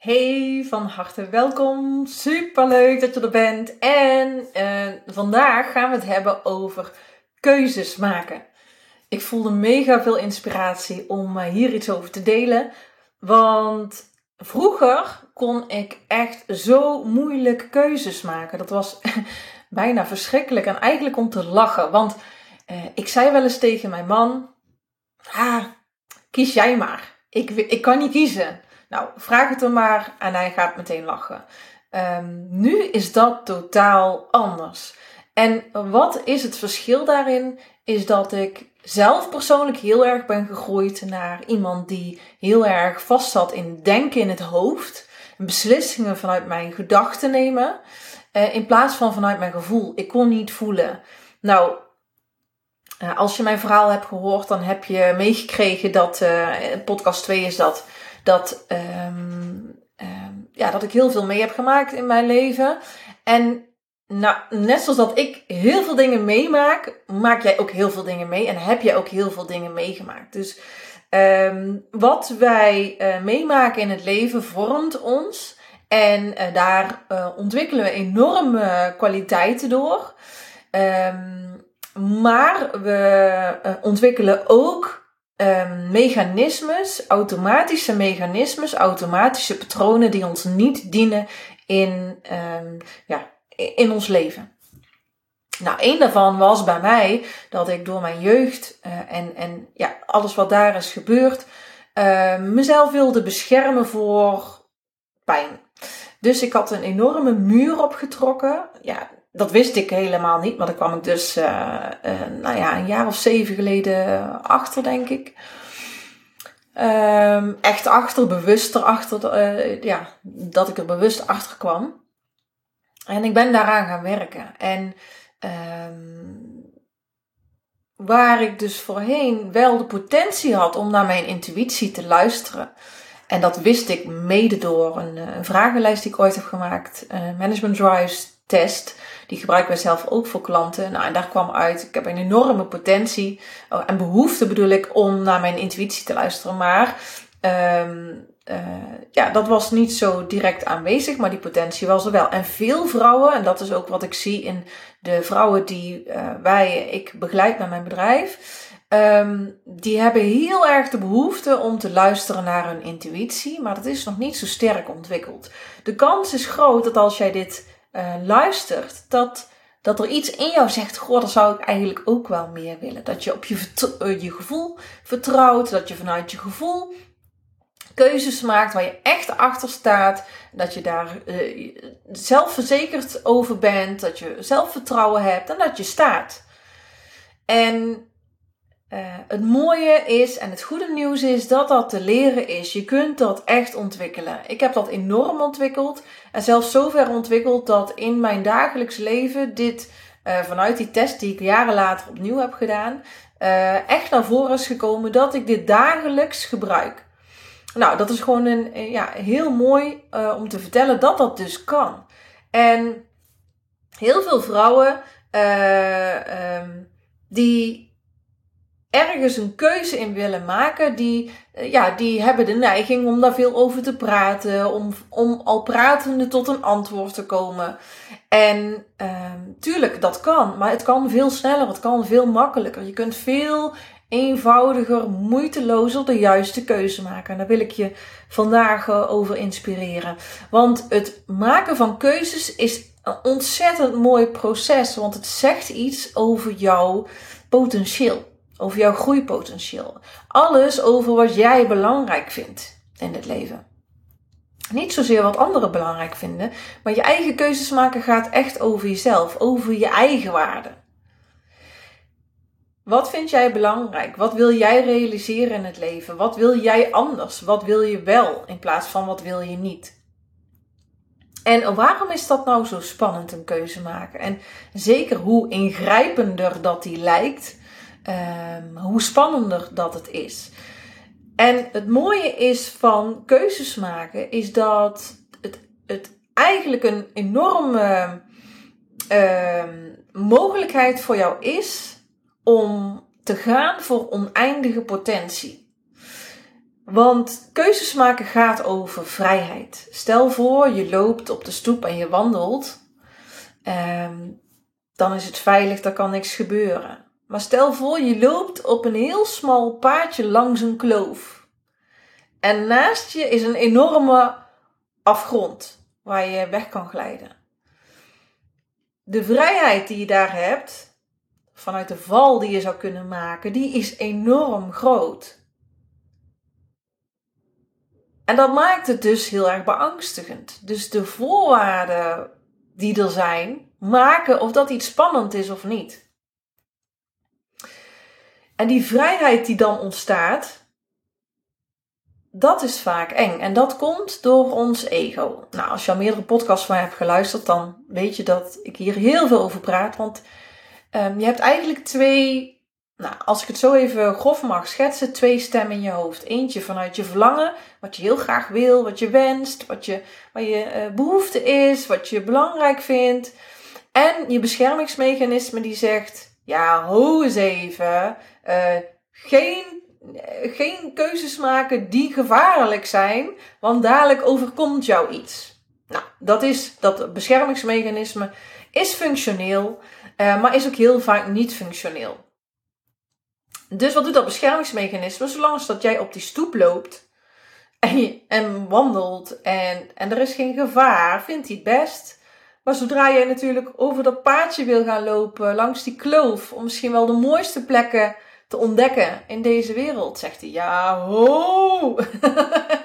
Hey, van harte welkom. Super leuk dat je er bent. En uh, vandaag gaan we het hebben over keuzes maken. Ik voelde mega veel inspiratie om uh, hier iets over te delen. Want vroeger kon ik echt zo moeilijk keuzes maken. Dat was bijna verschrikkelijk en eigenlijk om te lachen. Want uh, ik zei wel eens tegen mijn man: ah, kies jij maar. Ik, ik kan niet kiezen. Nou, vraag het hem maar en hij gaat meteen lachen. Um, nu is dat totaal anders. En wat is het verschil daarin? Is dat ik zelf persoonlijk heel erg ben gegroeid naar iemand die heel erg vast zat in denken in het hoofd. Beslissingen vanuit mijn gedachten nemen. Uh, in plaats van vanuit mijn gevoel. Ik kon niet voelen. Nou, uh, als je mijn verhaal hebt gehoord, dan heb je meegekregen dat, uh, podcast 2 is dat, dat, um, um, ja, dat ik heel veel mee heb gemaakt in mijn leven. En nou, net zoals dat ik heel veel dingen meemaak, maak jij ook heel veel dingen mee en heb jij ook heel veel dingen meegemaakt. Dus um, wat wij uh, meemaken in het leven vormt ons en uh, daar uh, ontwikkelen we enorme kwaliteiten door. Maar we ontwikkelen ook um, mechanismes, automatische mechanismes, automatische patronen die ons niet dienen in, um, ja, in ons leven. Nou, één daarvan was bij mij dat ik door mijn jeugd uh, en, en ja, alles wat daar is gebeurd, uh, mezelf wilde beschermen voor pijn. Dus ik had een enorme muur opgetrokken. Ja, dat wist ik helemaal niet, maar daar kwam ik dus, uh, uh, nou ja, een jaar of zeven geleden achter, denk ik. Um, echt achter, bewust erachter, uh, ja, dat ik er bewust achter kwam. En ik ben daaraan gaan werken. En um, waar ik dus voorheen wel de potentie had om naar mijn intuïtie te luisteren. En dat wist ik mede door een, een vragenlijst die ik ooit heb gemaakt, Management Drives test. Die gebruiken wij zelf ook voor klanten. Nou, en daar kwam uit, ik heb een enorme potentie oh, en behoefte bedoel ik om naar mijn intuïtie te luisteren. Maar um, uh, ja, dat was niet zo direct aanwezig, maar die potentie was er wel. En veel vrouwen, en dat is ook wat ik zie in de vrouwen die uh, wij, ik begeleid met mijn bedrijf, um, die hebben heel erg de behoefte om te luisteren naar hun intuïtie, maar dat is nog niet zo sterk ontwikkeld. De kans is groot dat als jij dit uh, luistert, dat, dat er iets in jou zegt: Goh, dat zou ik eigenlijk ook wel meer willen. Dat je op je, uh, je gevoel vertrouwt, dat je vanuit je gevoel keuzes maakt waar je echt achter staat. Dat je daar uh, zelfverzekerd over bent, dat je zelfvertrouwen hebt en dat je staat. En uh, het mooie is en het goede nieuws is dat dat te leren is. Je kunt dat echt ontwikkelen. Ik heb dat enorm ontwikkeld en zelfs zover ontwikkeld dat in mijn dagelijks leven dit uh, vanuit die test die ik jaren later opnieuw heb gedaan, uh, echt naar voren is gekomen dat ik dit dagelijks gebruik. Nou, dat is gewoon een, ja, heel mooi om te vertellen dat dat dus kan. En heel veel vrouwen um, die ergens een keuze in willen maken, die, eh, ja, die hebben de neiging om daar veel over te praten, om, om al pratende tot een antwoord te komen. En uh, tuurlijk, dat kan, maar het kan veel sneller, het kan veel makkelijker. Je kunt veel eenvoudiger, moeitelozer de juiste keuze maken. En daar wil ik je vandaag eh, over inspireren. Want het maken van keuzes is een ontzettend mooi proces, want het zegt iets over jouw potentieel over jouw groeipotentieel. Alles over wat jij belangrijk vindt in het leven. Niet zozeer wat anderen belangrijk vinden, maar je eigen keuzes maken gaat echt over jezelf, over je eigen waarde. Wat vind jij belangrijk? Wat wil jij realiseren in het leven? Wat wil jij anders? Wat wil je wel in plaats van wat wil je niet? En waarom is dat nou zo spannend, een keuze maken? En zeker hoe ingrijpender dat die lijkt, um, hoe spannender dat het is. En het mooie is van keuzes maken, is dat het, het eigenlijk een enorme uh, mogelijkheid voor jou is om te gaan voor oneindige potentie. Want keuzes maken gaat over vrijheid. Stel voor, je loopt op de stoep en je wandelt. Ehm, dan is het veilig, dan kan niks gebeuren. Maar stel voor, je loopt op een heel smal paadje langs een kloof. En naast je is een enorme afgrond waar je weg kan glijden. De vrijheid die je daar hebt, vanuit de val die je zou kunnen maken, die is enorm groot. En dat maakt het dus heel erg beangstigend. Dus de voorwaarden die er zijn, maken of dat iets spannend is of niet. En die vrijheid die dan ontstaat, dat is vaak eng. En dat komt door ons ego. Nou, als je al meerdere podcasts van mij hebt geluisterd, dan weet je dat ik hier heel veel over praat. Want um, je hebt eigenlijk twee nou, als ik het zo even grof mag schetsen, twee stemmen in je hoofd. Eentje vanuit je verlangen, wat je heel graag wil, wat je wenst, wat je, wat je uh, behoefte is, wat je belangrijk vindt. En je beschermingsmechanisme die zegt, ja, ho eens even, uh, geen, uh, geen keuzes maken die gevaarlijk zijn, want dadelijk overkomt jou iets. Nou, dat is, dat beschermingsmechanisme is functioneel, maar is ook heel vaak niet functioneel. Dus wat doet dat beschermingsmechanisme? Zolang dat jij op die stoep loopt en, en wandelt en, en er is geen gevaar, vindt hij het best. Maar zodra jij natuurlijk over dat paadje wil gaan lopen, langs die kloof, om misschien wel de mooiste plekken te ontdekken in deze wereld, zegt hij: Ja, ho!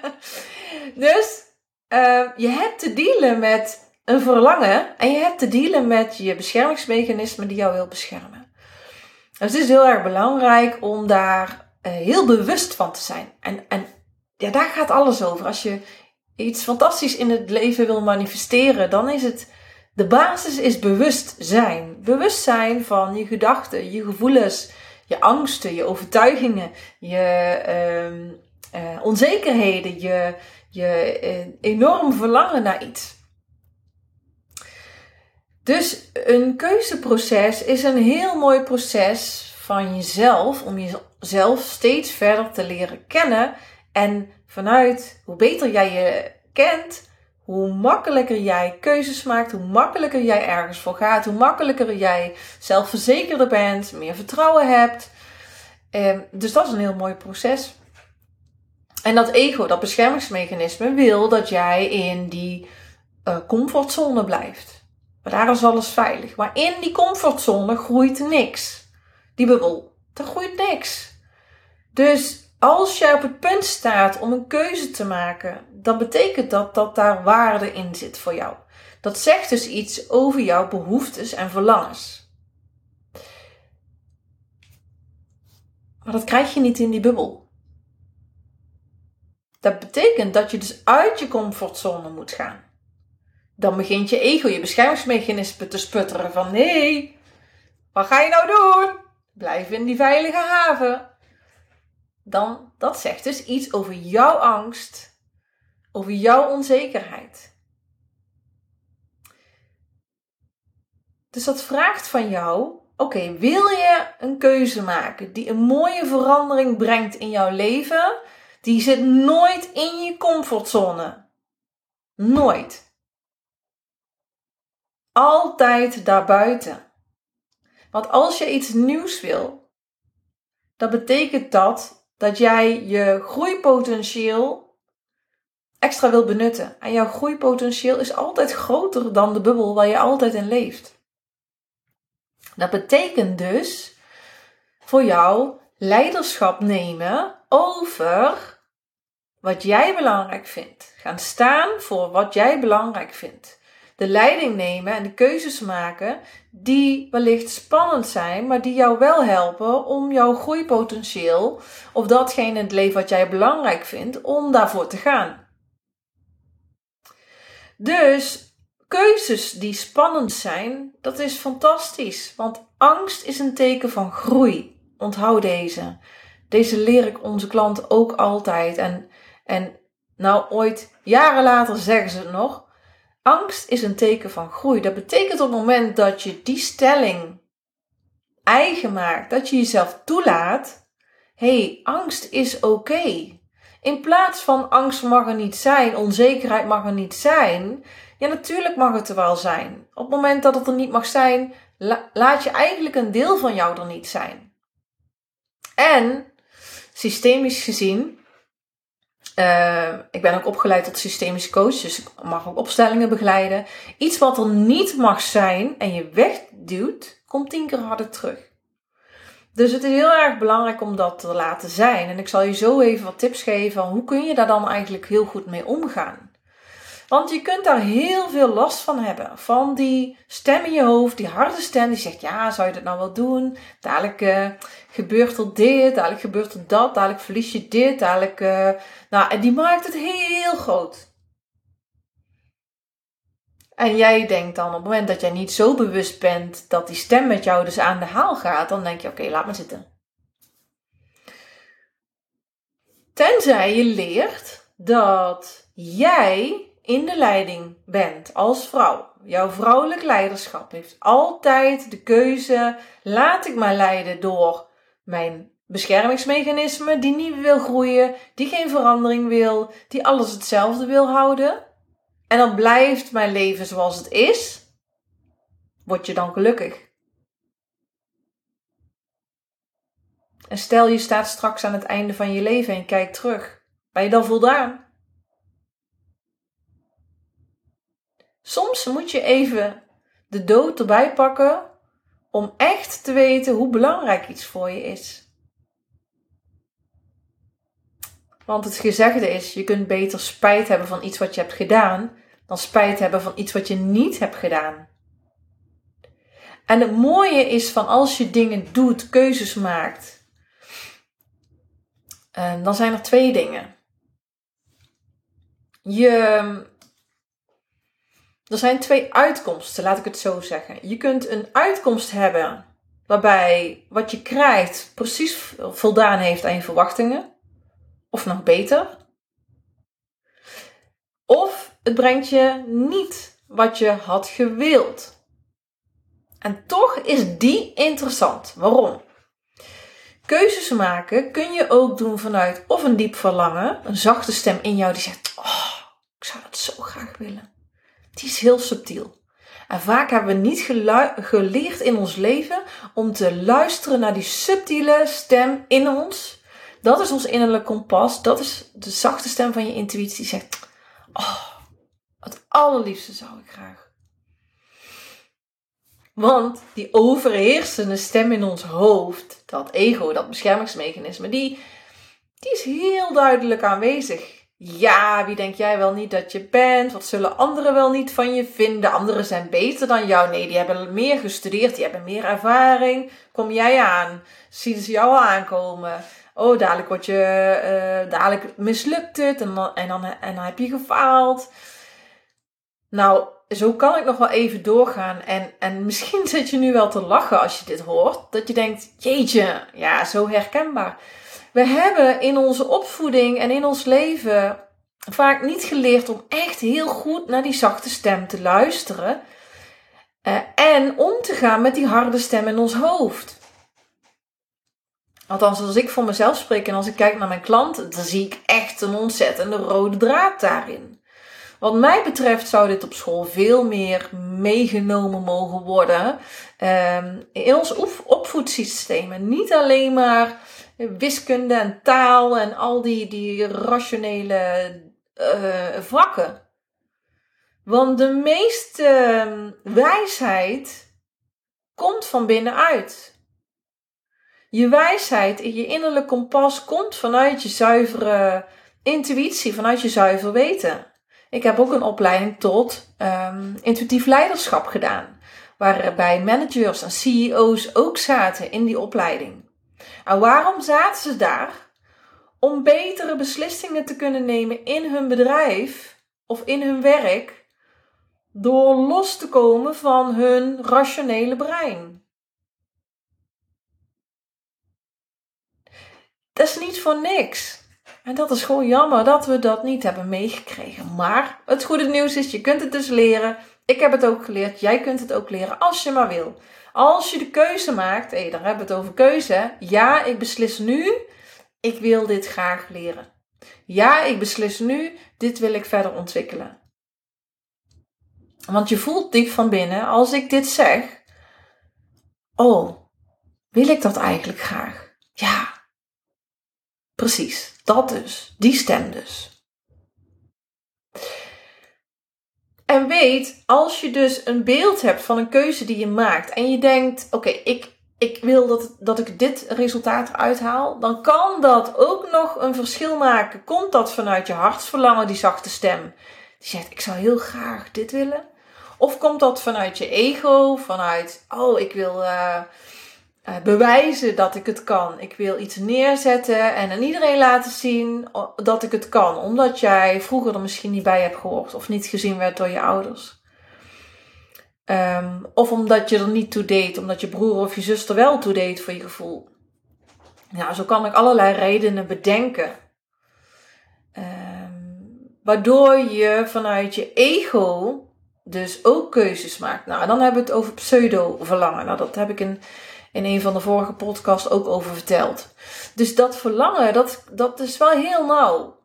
dus uh, je hebt te dealen met een verlangen en je hebt te dealen met je beschermingsmechanisme die jou wil beschermen. Dus het is heel erg belangrijk om daar uh, heel bewust van te zijn. En, en ja, daar gaat alles over. Als je iets fantastisch in het leven wil manifesteren, dan is het. De basis is bewustzijn. Bewustzijn van je gedachten, je gevoelens, je angsten, je overtuigingen, je uh, uh, onzekerheden, je, je uh, enorm verlangen naar iets. Dus een keuzeproces is een heel mooi proces van jezelf om jezelf steeds verder te leren kennen. En vanuit hoe beter jij je kent, hoe makkelijker jij keuzes maakt, hoe makkelijker jij ergens voor gaat, hoe makkelijker jij zelfverzekerder bent, meer vertrouwen hebt. Ehm, dus dat is een heel mooi proces. En dat ego, dat beschermingsmechanisme, wil dat jij in die uh, comfortzone blijft. Maar daar is alles veilig. Maar in die comfortzone groeit niks. Die bubbel, daar groeit niks. Dus als jij op het punt staat om een keuze te maken, dan betekent dat dat daar waarde in zit voor jou. Dat zegt dus iets over jouw behoeftes en verlangens. Maar dat krijg je niet in die bubbel. Dat betekent dat je dus uit je comfortzone moet gaan dan begint je ego, je beschermingsmechanisme te sputteren van nee, wat ga je nou doen? Blijf in die veilige haven. Dan, dat zegt dus iets over jouw angst, over jouw onzekerheid. Dus dat vraagt van jou, oké, wil je een keuze maken die een mooie verandering brengt in jouw leven? Die zit nooit in je comfortzone. Nooit altijd daarbuiten. Want als je iets nieuws wil, dan betekent dat dat jij je groeipotentieel extra wil benutten. En jouw groeipotentieel is altijd groter dan de bubbel waar je altijd in leeft. Dat betekent dus voor jou leiderschap nemen over wat jij belangrijk vindt. Gaan staan voor wat jij belangrijk vindt de leiding nemen en de keuzes maken die wellicht spannend zijn, maar die jou wel helpen om jouw groeipotentieel of datgene in het leven wat jij belangrijk vindt, om daarvoor te gaan. Dus keuzes die spannend zijn, dat is fantastisch, want angst is een teken van groei. Onthoud deze. Deze leer ik onze klanten ook altijd. En, en nou, ooit, jaren later zeggen ze het nog. Angst is een teken van groei. Dat betekent op het moment dat je die stelling eigen maakt, dat je jezelf toelaat. hey, angst is oké. In plaats van angst mag er niet zijn, onzekerheid mag er niet zijn. Ja, natuurlijk mag het er wel zijn. Op het moment dat het er niet mag zijn, laat je eigenlijk een deel van jou er niet zijn. En systemisch gezien, uh, ik ben ook opgeleid tot systemisch coach, dus ik mag ook opstellingen begeleiden. Iets wat er niet mag zijn en je wegduwt, komt tien keer harder terug. Dus het is heel erg belangrijk om dat te laten zijn. En ik zal je zo even wat tips geven hoe kun je daar dan eigenlijk heel goed mee omgaan. Want je kunt daar heel veel last van hebben. Van die stem in je hoofd, die harde stem die zegt: Ja, zou je dat nou wel doen? Dadelijk uh, gebeurt er dit, dadelijk gebeurt er dat, dadelijk verlies je dit, dadelijk. Uh, nou, en die maakt het heel groot. En jij denkt dan op het moment dat jij niet zo bewust bent dat die stem met jou dus aan de haal gaat, dan denk je: Oké, laat maar zitten. Tenzij je leert dat jij in de leiding bent als vrouw. Jouw vrouwelijk leiderschap heeft altijd de keuze: laat ik mij leiden door mijn beschermingsmechanisme die niet wil groeien, die geen verandering wil, die alles hetzelfde wil houden. En dan blijft mijn leven zoals het is. Word je dan gelukkig? En stel je staat straks aan het einde van je leven en kijkt terug. Ben je dan voldaan? Soms moet je even de dood erbij pakken om echt te weten hoe belangrijk iets voor je is. Want het gezegde is: je kunt beter spijt hebben van iets wat je hebt gedaan, dan spijt hebben van iets wat je niet hebt gedaan. En het mooie is van als je dingen doet, keuzes maakt, eh, dan zijn er twee dingen. Je er zijn twee uitkomsten, laat ik het zo zeggen. Je kunt een uitkomst hebben waarbij wat je krijgt precies voldaan heeft aan je verwachtingen, of nog beter. Of het brengt je niet wat je had gewild. En toch is die interessant. Waarom? Keuzes maken kun je ook doen vanuit of een diep verlangen, een zachte stem in jou die zegt: Oh, ik zou dat zo graag willen. Die is heel subtiel. En vaak hebben we niet geleerd in ons leven om te luisteren naar die subtiele stem in ons. Dat is ons innerlijk kompas. Dat is de zachte stem van je intuïtie die zegt: Oh, het allerliefste zou ik graag. Want die overheersende stem in ons hoofd, dat ego, dat beschermingsmechanisme, die, die is heel duidelijk aanwezig. Ja, wie denk jij wel niet dat je bent? Wat zullen anderen wel niet van je vinden? Anderen zijn beter dan jou. Nee, die hebben meer gestudeerd, die hebben meer ervaring. Kom jij aan? Zien ze jou al aankomen? Oh, dadelijk word je, uh, dadelijk mislukt het en dan, en, dan, en dan heb je gefaald. Nou, zo kan ik nog wel even doorgaan. En, en misschien zit je nu wel te lachen als je dit hoort. Dat je denkt, jeetje, ja, zo herkenbaar. We hebben in onze opvoeding en in ons leven vaak niet geleerd om echt heel goed naar die zachte stem te luisteren. Uh, en om te gaan met die harde stem in ons hoofd. Althans, als ik voor mezelf spreek en als ik kijk naar mijn klanten, dan zie ik echt een ontzettende rode draad daarin. Wat mij betreft zou dit op school veel meer meegenomen mogen worden um, in ons opvoedsysteem. Niet alleen maar wiskunde en taal en al die, die rationele uh, vakken. Want de meeste ehm, wijsheid komt van binnenuit. Je wijsheid in je innerlijk kompas komt vanuit je zuivere intuïtie, vanuit je zuiver weten. Ik heb ook een opleiding tot um, intuïtief leiderschap gedaan, waarbij managers en CEO's ook zaten in die opleiding. En waarom zaten ze daar? Om betere beslissingen te kunnen nemen in hun bedrijf of in hun werk, door los te komen van hun rationele brein. Dat is niet voor niks. En dat is gewoon jammer dat we dat niet hebben meegekregen. Maar het goede nieuws is, je kunt het dus leren. Ik heb het ook geleerd. Jij kunt het ook leren als je maar wil. Als je de keuze maakt, hé, daar hebben we het over keuze. Ja, ik beslis nu, ik wil dit graag leren. Ja, ik beslis nu, dit wil ik verder ontwikkelen. Want je voelt diep van binnen, als ik dit zeg, oh, wil ik dat eigenlijk graag? Ja, precies, dat dus, die stem dus. En weet, als je dus een beeld hebt van een keuze die je maakt en je denkt, oké, ik, ik wil dat, dat ik dit resultaat eruit haal, dan kan dat ook nog een verschil maken. Komt dat vanuit je hartsverlangen, die zachte stem, die zegt, ik zou heel graag dit willen? Of komt dat vanuit je ego, vanuit, oh, ik wil uh, uh, bewijzen dat ik het kan. Ik wil iets neerzetten en aan iedereen laten zien dat ik het kan. Omdat jij vroeger er misschien niet bij hebt gehoord of niet gezien werd door je ouders. Um, of omdat je er niet toe deed, omdat je broer of je zuster wel toe deed voor je gevoel. Ja, zo kan ik allerlei redenen bedenken. Um, waardoor je vanuit je ego dus ook keuzes maakt. Nou, dan hebben we het over pseudo-verlangen. Nou, dat heb ik in, in een van de vorige podcasts ook over verteld. Dus dat verlangen, dat, dat is wel heel nauw.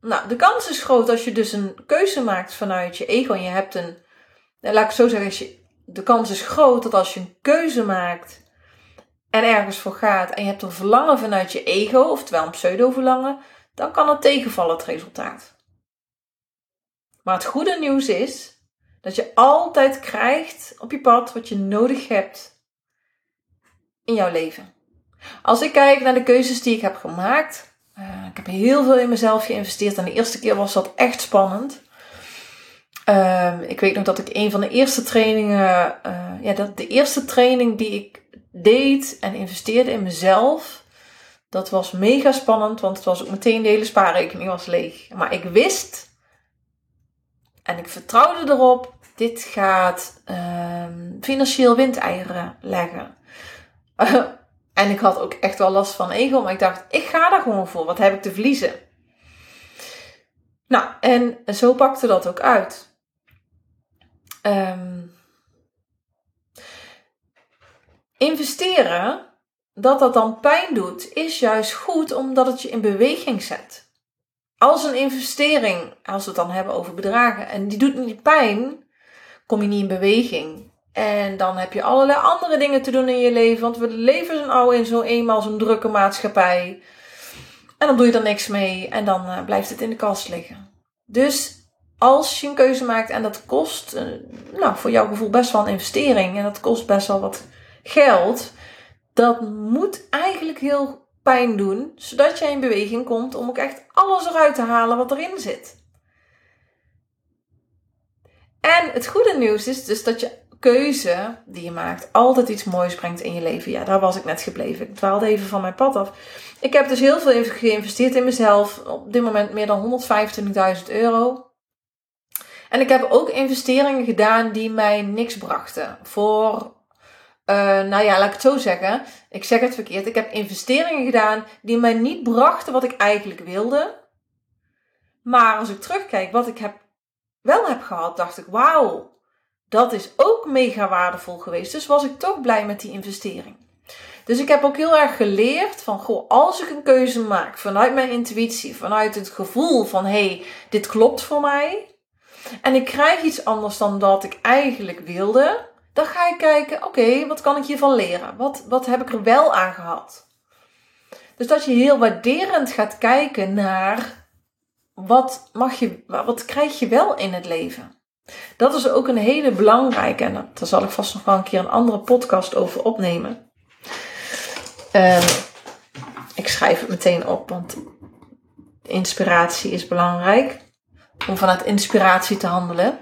Nou, de kans is groot als je dus een keuze maakt vanuit je ego en je hebt een. Nou, laat ik zo zeggen, de kans is groot dat als je een keuze maakt en ergens voor gaat en je hebt een verlangen vanuit je ego, oftewel een pseudo-verlangen, dan kan het tegenvallen, het resultaat. Maar het goede nieuws is dat je altijd krijgt op je pad wat je nodig hebt in jouw leven. Als ik kijk naar de keuzes die ik heb gemaakt, uh, ik heb heel veel in mezelf geïnvesteerd en de eerste keer was dat echt spannend. Uh, ik weet nog dat ik een van de eerste trainingen, uh, ja, dat de eerste training die ik deed en investeerde in mezelf, dat was mega spannend, want het was ook meteen de hele spaarrekening was leeg. Maar ik wist en ik vertrouwde erop, dit gaat um, financieel windeieren leggen. en ik had ook echt wel last van ego, maar ik dacht, ik ga daar gewoon voor. Wat heb ik te verliezen? Nou, en zo pakte dat ook uit. Um, investeren, dat dat dan pijn doet, is juist goed omdat het je in beweging zet als een investering, als we het dan hebben over bedragen, en die doet niet pijn, kom je niet in beweging. En dan heb je allerlei andere dingen te doen in je leven. Want we leven zo nou in zo eenmaal zo'n drukke maatschappij. En dan doe je er niks mee en dan uh, blijft het in de kast liggen. Dus als je een keuze maakt en dat kost, uh, nou, voor jouw gevoel best wel een investering. En dat kost best wel wat geld. Dat moet eigenlijk heel pijn doen, zodat jij in beweging komt om ook echt alles eruit te halen wat erin zit. En het goede nieuws is dus dat je keuze die je maakt altijd iets moois brengt in je leven. Ja, daar was ik net gebleven. Ik dwaalde even van mijn pad af. Ik heb dus heel veel geïnvesteerd in mezelf. Op dit moment meer dan 125.000 euro. En ik heb ook investeringen gedaan die mij niks brachten. Voor uh, nou ja, laat ik het zo zeggen. Ik zeg het verkeerd. Ik heb investeringen gedaan die mij niet brachten wat ik eigenlijk wilde. Maar als ik terugkijk wat ik heb, wel heb gehad, dacht ik: wauw, dat is ook mega waardevol geweest. Dus was ik toch blij met die investering. Dus ik heb ook heel erg geleerd van, goh, als ik een keuze maak vanuit mijn intuïtie, vanuit het gevoel van, hé, hey, dit klopt voor mij. En ik krijg iets anders dan dat ik eigenlijk wilde dan ga je kijken, oké, wat kan ik hiervan leren? Wat, wat heb ik er wel aan gehad? Dus dat je heel waarderend gaat kijken naar wat, mag je, wat krijg je wel in het leven. Dat is ook een hele belangrijke en daar zal ik vast nog wel een keer een andere podcast over opnemen. Um, ik schrijf het meteen op, want inspiratie is belangrijk. Om vanuit inspiratie te handelen.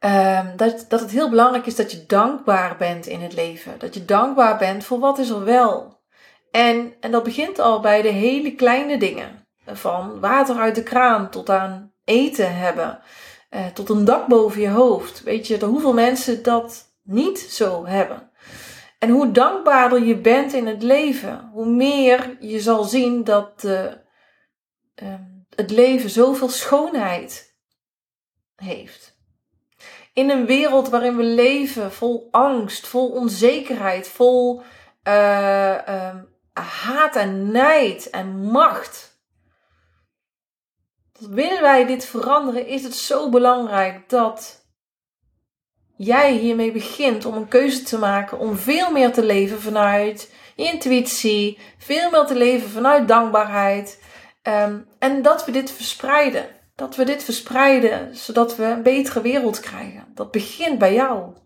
Um, dat, dat het heel belangrijk is dat je dankbaar bent in het leven. Dat je dankbaar bent voor wat is er wel. En, en dat begint al bij de hele kleine dingen. Van water uit de kraan tot aan eten hebben. Uh, tot een dak boven je hoofd. Weet je, hoeveel mensen dat niet zo hebben. En hoe dankbaarder je bent in het leven, hoe meer je zal zien dat uh, uh, het leven zoveel schoonheid heeft in een wereld waarin we leven vol angst, vol onzekerheid, vol uh, uh, haat en nijd en macht. Willen wij dit veranderen, is het zo belangrijk dat jij hiermee begint om een keuze te maken om veel meer te leven vanuit intuïtie, veel meer te leven vanuit dankbaarheid. Ehm, en dat we dit verspreiden. Dat we dit verspreiden, zodat we een betere wereld krijgen. Dat begint bij jou.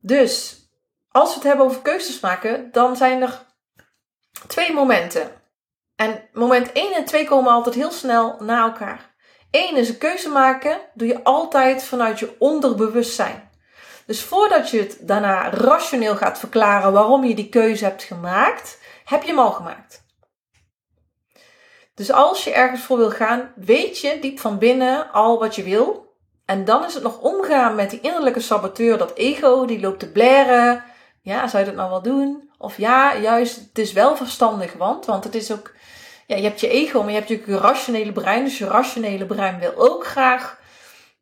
Dus, als we het hebben over keuzes maken, dan zijn er twee momenten. En moment 1 en 2 komen altijd heel snel na elkaar. Eén is een keuze maken, doe je altijd vanuit je onderbewustzijn. Dus voordat je het daarna rationeel gaat verklaren waarom je die keuze hebt gemaakt, heb je hem al gemaakt. Dus als je ergens voor wil gaan, weet je diep van binnen al wat je wil. En dan is het nog omgaan met die innerlijke saboteur, dat ego, die loopt te blaren. Ja, zou je dat nou wel doen? Of ja, juist, het is wel verstandig, want, want het is ook, ja, je hebt je ego, maar je hebt je rationele brein. Dus je rationele brein wil ook graag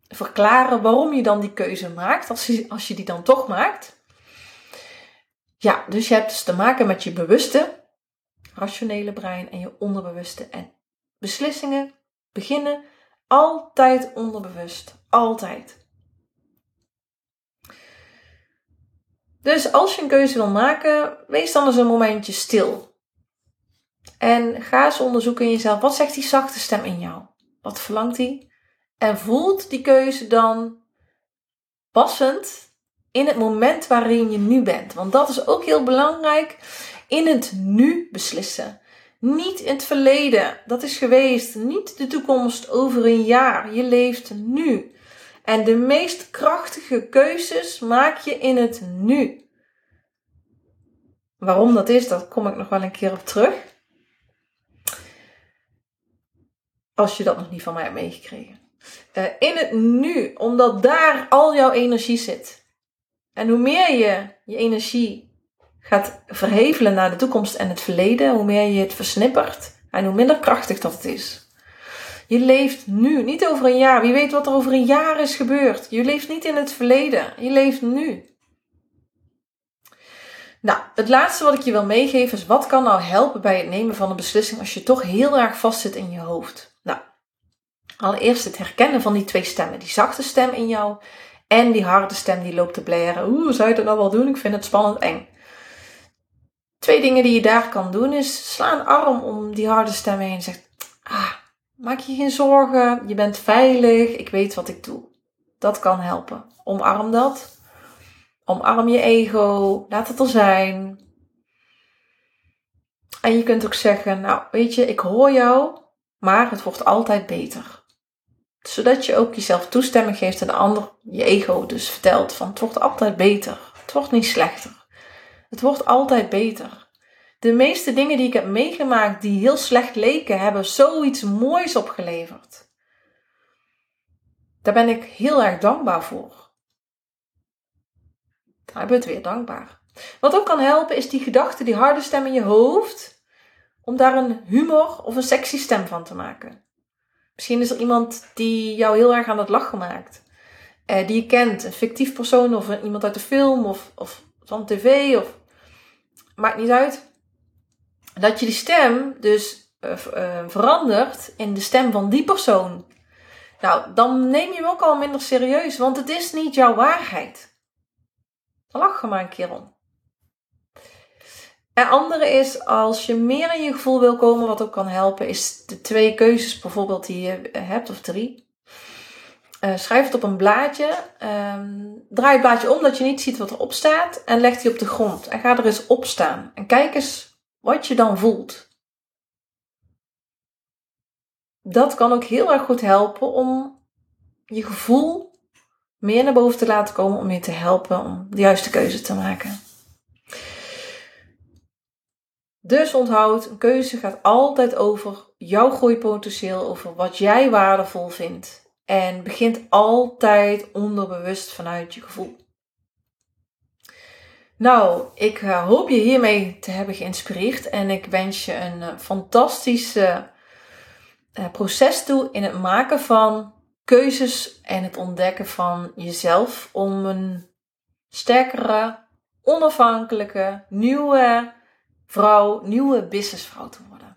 verklaren waarom je dan die keuze maakt, als je, als je die dan toch maakt. Ja, dus je hebt dus te maken met je bewuste, rationele brein en je onderbewuste. En beslissingen beginnen altijd onderbewust. Altijd. Dus als je een keuze wil maken, wees dan eens een momentje stil. En ga eens onderzoeken in jezelf, wat zegt die zachte stem in jou? Wat verlangt die? En voelt die keuze dan passend in het moment waarin je nu bent. Want dat is ook heel belangrijk. In het nu beslissen. Niet in het verleden, dat is geweest. Niet de toekomst over een jaar. Je leeft nu. En de meest krachtige keuzes maak je in het nu. Waarom dat is, daar kom ik nog wel een keer op terug. Als je dat nog niet van mij hebt meegekregen. Uh, in het nu, omdat daar al jouw energie zit. En hoe meer je je energie gaat verhevelen naar de toekomst en het verleden, hoe meer je het versnippert en hoe minder krachtig dat het is. Je leeft nu, niet over een jaar. Wie weet wat er over een jaar is gebeurd. Je leeft niet in het verleden, je leeft nu. Nou, het laatste wat ik je wil meegeven is wat kan nou helpen bij het nemen van een beslissing als je toch heel erg vastzit in je hoofd. Allereerst het herkennen van die twee stemmen. Die zachte stem in jou en die harde stem die loopt te blaren. Oeh, zou je dat nou wel doen? Ik vind het spannend eng. Twee dingen die je daar kan doen is sla een arm om die harde stem heen en zeg: ah, maak je geen zorgen, je bent veilig, ik weet wat ik doe. Dat kan helpen. Omarm dat. Omarm je ego, laat het er zijn. En je kunt ook zeggen: Nou, weet je, ik hoor jou, maar het wordt altijd beter. Zodat je ook jezelf toestemming geeft en de ander je ego dus vertelt van het wordt altijd beter. Het wordt niet slechter. Het wordt altijd beter. De meeste dingen die ik heb meegemaakt die heel slecht leken, hebben zoiets moois opgeleverd. Daar ben ik heel erg dankbaar voor. Daar we het weer dankbaar. Wat ook kan helpen is die gedachte, die harde stem in je hoofd, om daar een humor of een sexy stem van te maken. Misschien is er iemand die jou heel erg aan het lachen maakt. Eh, die je kent, een fictief persoon of iemand uit de film of, of van tv of maakt niet uit. Dat je die stem dus uh, uh, verandert in de stem van die persoon. Nou, dan neem je hem ook al minder serieus, want het is niet jouw waarheid. Lach er maar een keer om. En andere is, als je meer in je gevoel wil komen, wat ook kan helpen, is de twee keuzes bijvoorbeeld die je hebt, of drie. Uh, schrijf het op een blaadje. Um, draai het blaadje om dat je niet ziet wat erop staat. En leg die op de grond. En ga er eens op staan. En kijk eens wat je dan voelt. Dat kan ook heel erg goed helpen om je gevoel meer naar boven te laten komen. Om je te helpen om de juiste keuze te maken. Dus onthoud, een keuze gaat altijd over jouw groeipotentieel, over wat jij waardevol vindt. En begint altijd onderbewust vanuit je gevoel. Nou, ik eh, hoop je hiermee te hebben geïnspireerd en ik wens je een uh, fantastische uh, proces toe in het maken van keuzes en het ontdekken van jezelf om een sterkere, onafhankelijke, nieuwe vrouw, nieuwe businessvrouw te worden.